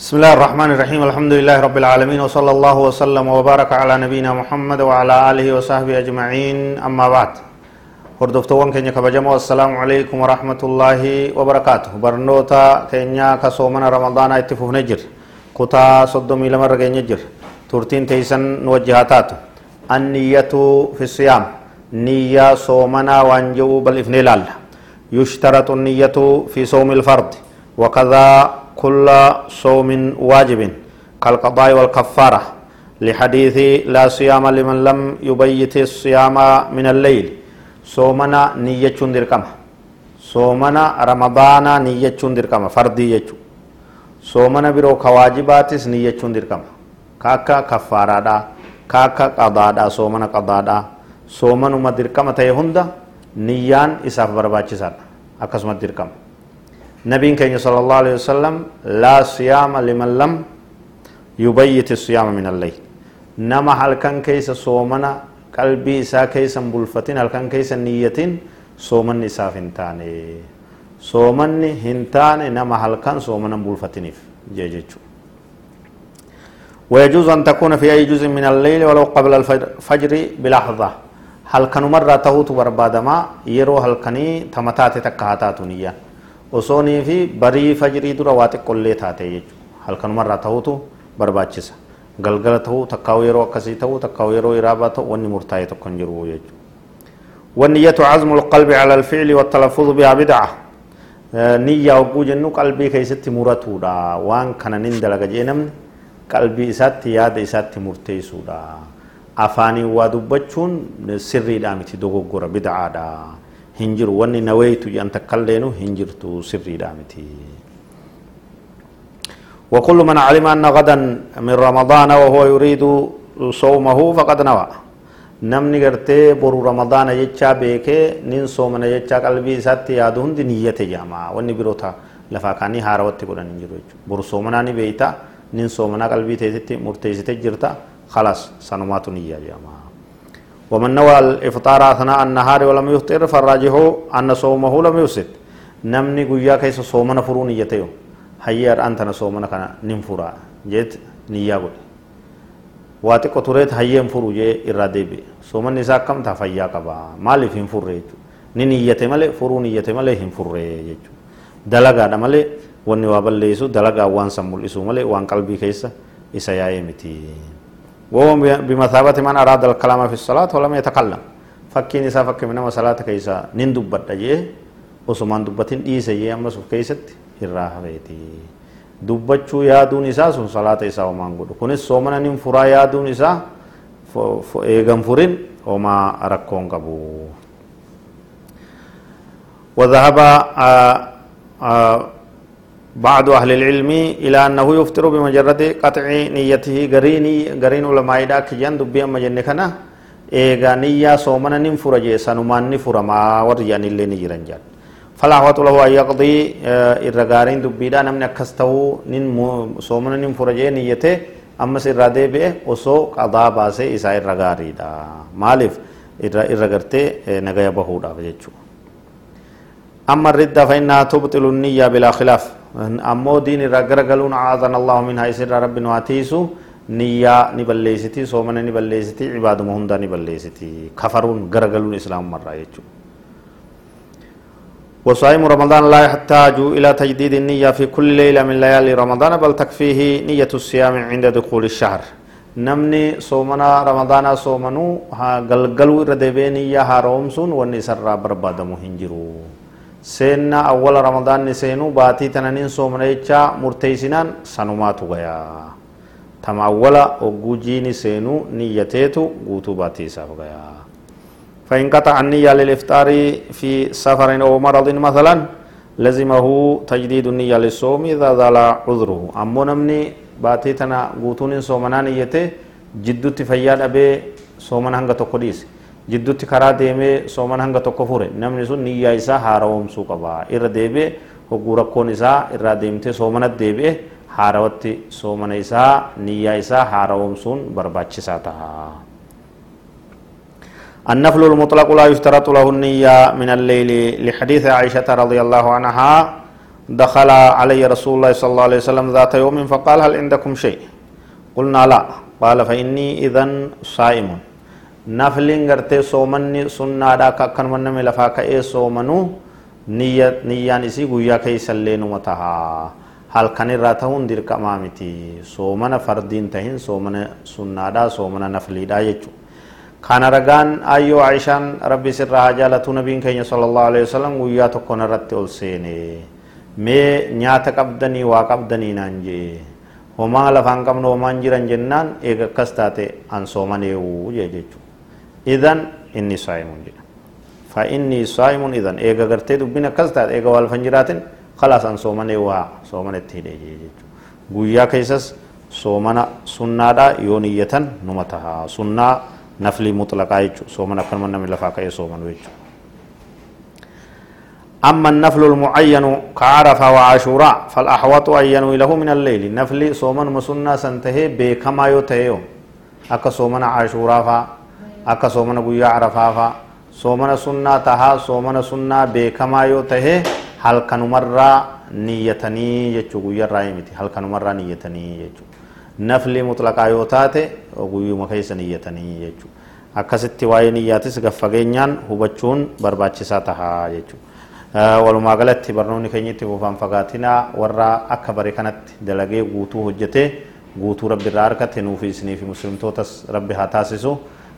بسم الله الرحمن الرحيم الحمد لله رب العالمين وصلى الله وسلم وبارك على نبينا محمد وعلى آله وصحبه أجمعين أما بعد هردفتوان كينيا كبجمو السلام عليكم ورحمة الله وبركاته برنوتا كينيا كسومنا رمضان اتفوه نجر كتا صدومي لمر نجر تورتين تيسن نوجهاتاتو النية في الصيام نية صومنا وانجو بل إفنيلال يشترط النية في صوم الفرد وكذا كل صوم واجب كالقضاء والكفارة لحديث لا صيام لمن لم يبيت الصيام من الليل. صومنا نية دركمة صومنا رمضان نية دركمة فردي يجو صومنا برو كواجباتس نية دركمة كاكا كفارة كاكا قضاء صومنا قضاء صومنا دركمة تيهندا نيان إساف برباچسان أكسمت دركمة نبي كان صلى الله عليه وسلم لا صيام لمن لم يبيت الصيام من الليل. نما هل كان كيس صومنا قلبي إسا كيس بلفتين هل كان كيس نيتين صومن إسا فنتاني. صومن هنتاني نما هل كان صومنا بلفتينيف جيجيتشو ويجوز أن تكون في أي جزء من الليل ولو قبل الفجر بلحظة. هل كان مرة تهوت بربادما يرو هل كني تمتات تكهاتات نية osoonii fi barii fajrii dura waa xiqqollee taate jechuudha halkanumarraa ta'utu barbaachisa galgala ta'uu takkaa'u yeroo akkasii ta'uu takkaa'u yeroo iraabaa ta'u wanni murtaa'e tokko hin jiru jechuudha والنية عزم القلب على الفعل والتلفظ بها بدعة نية وقو جنو قلبي كيست مرتودا وان كان نندلق جينم قلبي إسات ياد إسات مرتيسودا أفاني ودبتشون سري دامتي دوغو بدعة دا hinjiru wanni nawaytu jedhan takkalleenu hinjirtu sirriidha miti وكل من علم أن غدا من رمضان وهو يريد صومه فقد نوى نمني غرتي برو رمضان يجا بيكي نين صومنا يجا قلبي ساتي يادون دي نية جاما وني بروتا لفا كاني هاروتي قرن نجرو برو صومنا ني بيتا نين صومنا قلبي تيتي مرتيزتي جرتا خلاص سنوات نية جاما ومن نوى الإفطار أثناء النهار ولم يفطر فالراجح أن صومه لم يفسد نمني قويا كيس صومنا فرون يتيو هيا أنتنا صومنا كان ننفرا جيت نيا قول waati qotureet hayyeen furu jee irraa deebi'e soomanni isaa akkam taa fayyaa qaba maaliif hin furre jechuudha ni niyyate malee furuu niyyate malee hin furre jechuudha dalagaadha malee wanni waa balleessu dalagaa waan san mul'isu malee waan qalbii keessa isa yaa'ee miti. وهو بمثابة من أراد الكلام في الصلاة ولم يتكلم. فكين إسا فك من صلاة كيسا نندبت أجيه وسمان دبتين إيسا يي أما سوف كيست الراحة بيتي. dubbachuu yaaduun isaa sun salaata isaa homaan godhu kunis soomana nin furaa yaaduun isaa eegan furin homaa rakkoon qabu وذهب بعض أهل العلم إلى أنه يفطر بمجرد قطع نيته غريني غرين علماء دا كجان دبي أما جنة كنا. إيغا نية صومنا ننفر جي سنمان نفر ما ورجان اللي نجران جان. فلا حوات له أن يقضي إرغارين دبي دا نمن أكستو نن صومنا ننفر جي نيته. أما سر دي بي وسو قضاء باسي إسا إرغاري دا. مالف إرغرتي نغايا بهودا بجيچو أما الردة فإنها تبطل النية بلا خلاف aadana allahu minhaa isirraa rabbi nu hatiisu niyyaa ni balleessiti soomana ni balleessiti cibaaduma hundaa ni balleessiti kafaruun garagaluun islaamumarraa jechuudha وصائم رمضان لا يحتاج إلى تجديد النية في كل ليلة من ليالي رمضان بل تكفيه نية الصيام عند دخول الشهر نمني صومنا رمضان صومنو ها قلقلو ردبي نية هارومسون ونسر بربادمو هنجرو ramadaanni seenuu baatii tananiin soomna jecha murteeysinaan sanumaatu gayaa tama awwala hogguu jiini seenuu niyyateetu guutuu baatii isaaf gayaa فإن قطع النية للإفطار في سفر أو مرض مثلا لزمه تجديد النية للصوم إذا زال عذره أمو نمني باتيتنا قوتون صومنا نيته جدو تفياد أبي صومنا هنگا تقديس jidduutti karaa deemee sooman hanga tokko fure namni sun niyyaa isaa haarawomsuu qaba irra deebi'e hogguu rakkoon isaa irraa deemtee soomanatti deebi'e haarawatti soomana isaa niyyaa isaa haarawomsuun barbaachisaa taha النفل المطلق لا يشترط له النية من الليل لحديث عائشة رضي الله عنها دخل علي رسول الله صلى الله عليه وسلم ذات يوم فقال هل عندكم شيء قلنا لا قال فإني إذن صائم سنة دا كأكن من نمي لفاك إيه صومنو نية نيان إسي قويا كي سلين متها هل كان راتهون دير كمامتي صومنا فردين تهين صومنا سنة دا صومنا نفلي دا يجو كان رغان أيو عائشان ربي سر جالتو نبين كي صلى الله عليه وسلم قويا تكون رتي ألسيني mee nyaata qabdanii waa qabdanii naan jee homaa lafaan qabnu homaan jiran jennaan eega akkas taate an soomaneewu jee jechuudha idan inni saayimuun jedha fa inni saayimuun idan eega gartee dubbiin akkas taate eega waa lafan jiraatin khalaas an soomaneewu haa soomanetti hidhee jee jechuudha guyyaa keessas soomana sunnaadha yoo niyyatan numa taha sunnaa naflii mutlaqaa jechuudha soomana akkanuma namni lafaa ka'ee soomanu jechuudha. أما النفل المعين كعرفة وعاشوراء فالأحوط أن ينوي له من الليل نفل صومن مسنة سنتهي بكما يتهيو أكا صومن عاشوراء akka soomana guyyaa arafaafaa soomana sunnaa tahaa soomana sunnaa beekamaa yoo tahe halkanumarraa niyyatanii jechuu guyyaarraa himiti halkanumarraa niyyatanii jechuu. Nafli mutlaqaa yoo taate guyyuma keessa niyyatanii jechuu. Akkasitti waa'ee niyyaatis gaffageenyaan hubachuun barbaachisaa tahaa jechuu. Walumaa galatti barnoonni keenyatti fufaan fagaatinaa warra akka bare kanatti dalagee guutuu hojjetee guutuu rabbi irraa harkate nuufi isiniifi muslimtootas rabbi haa taasisu.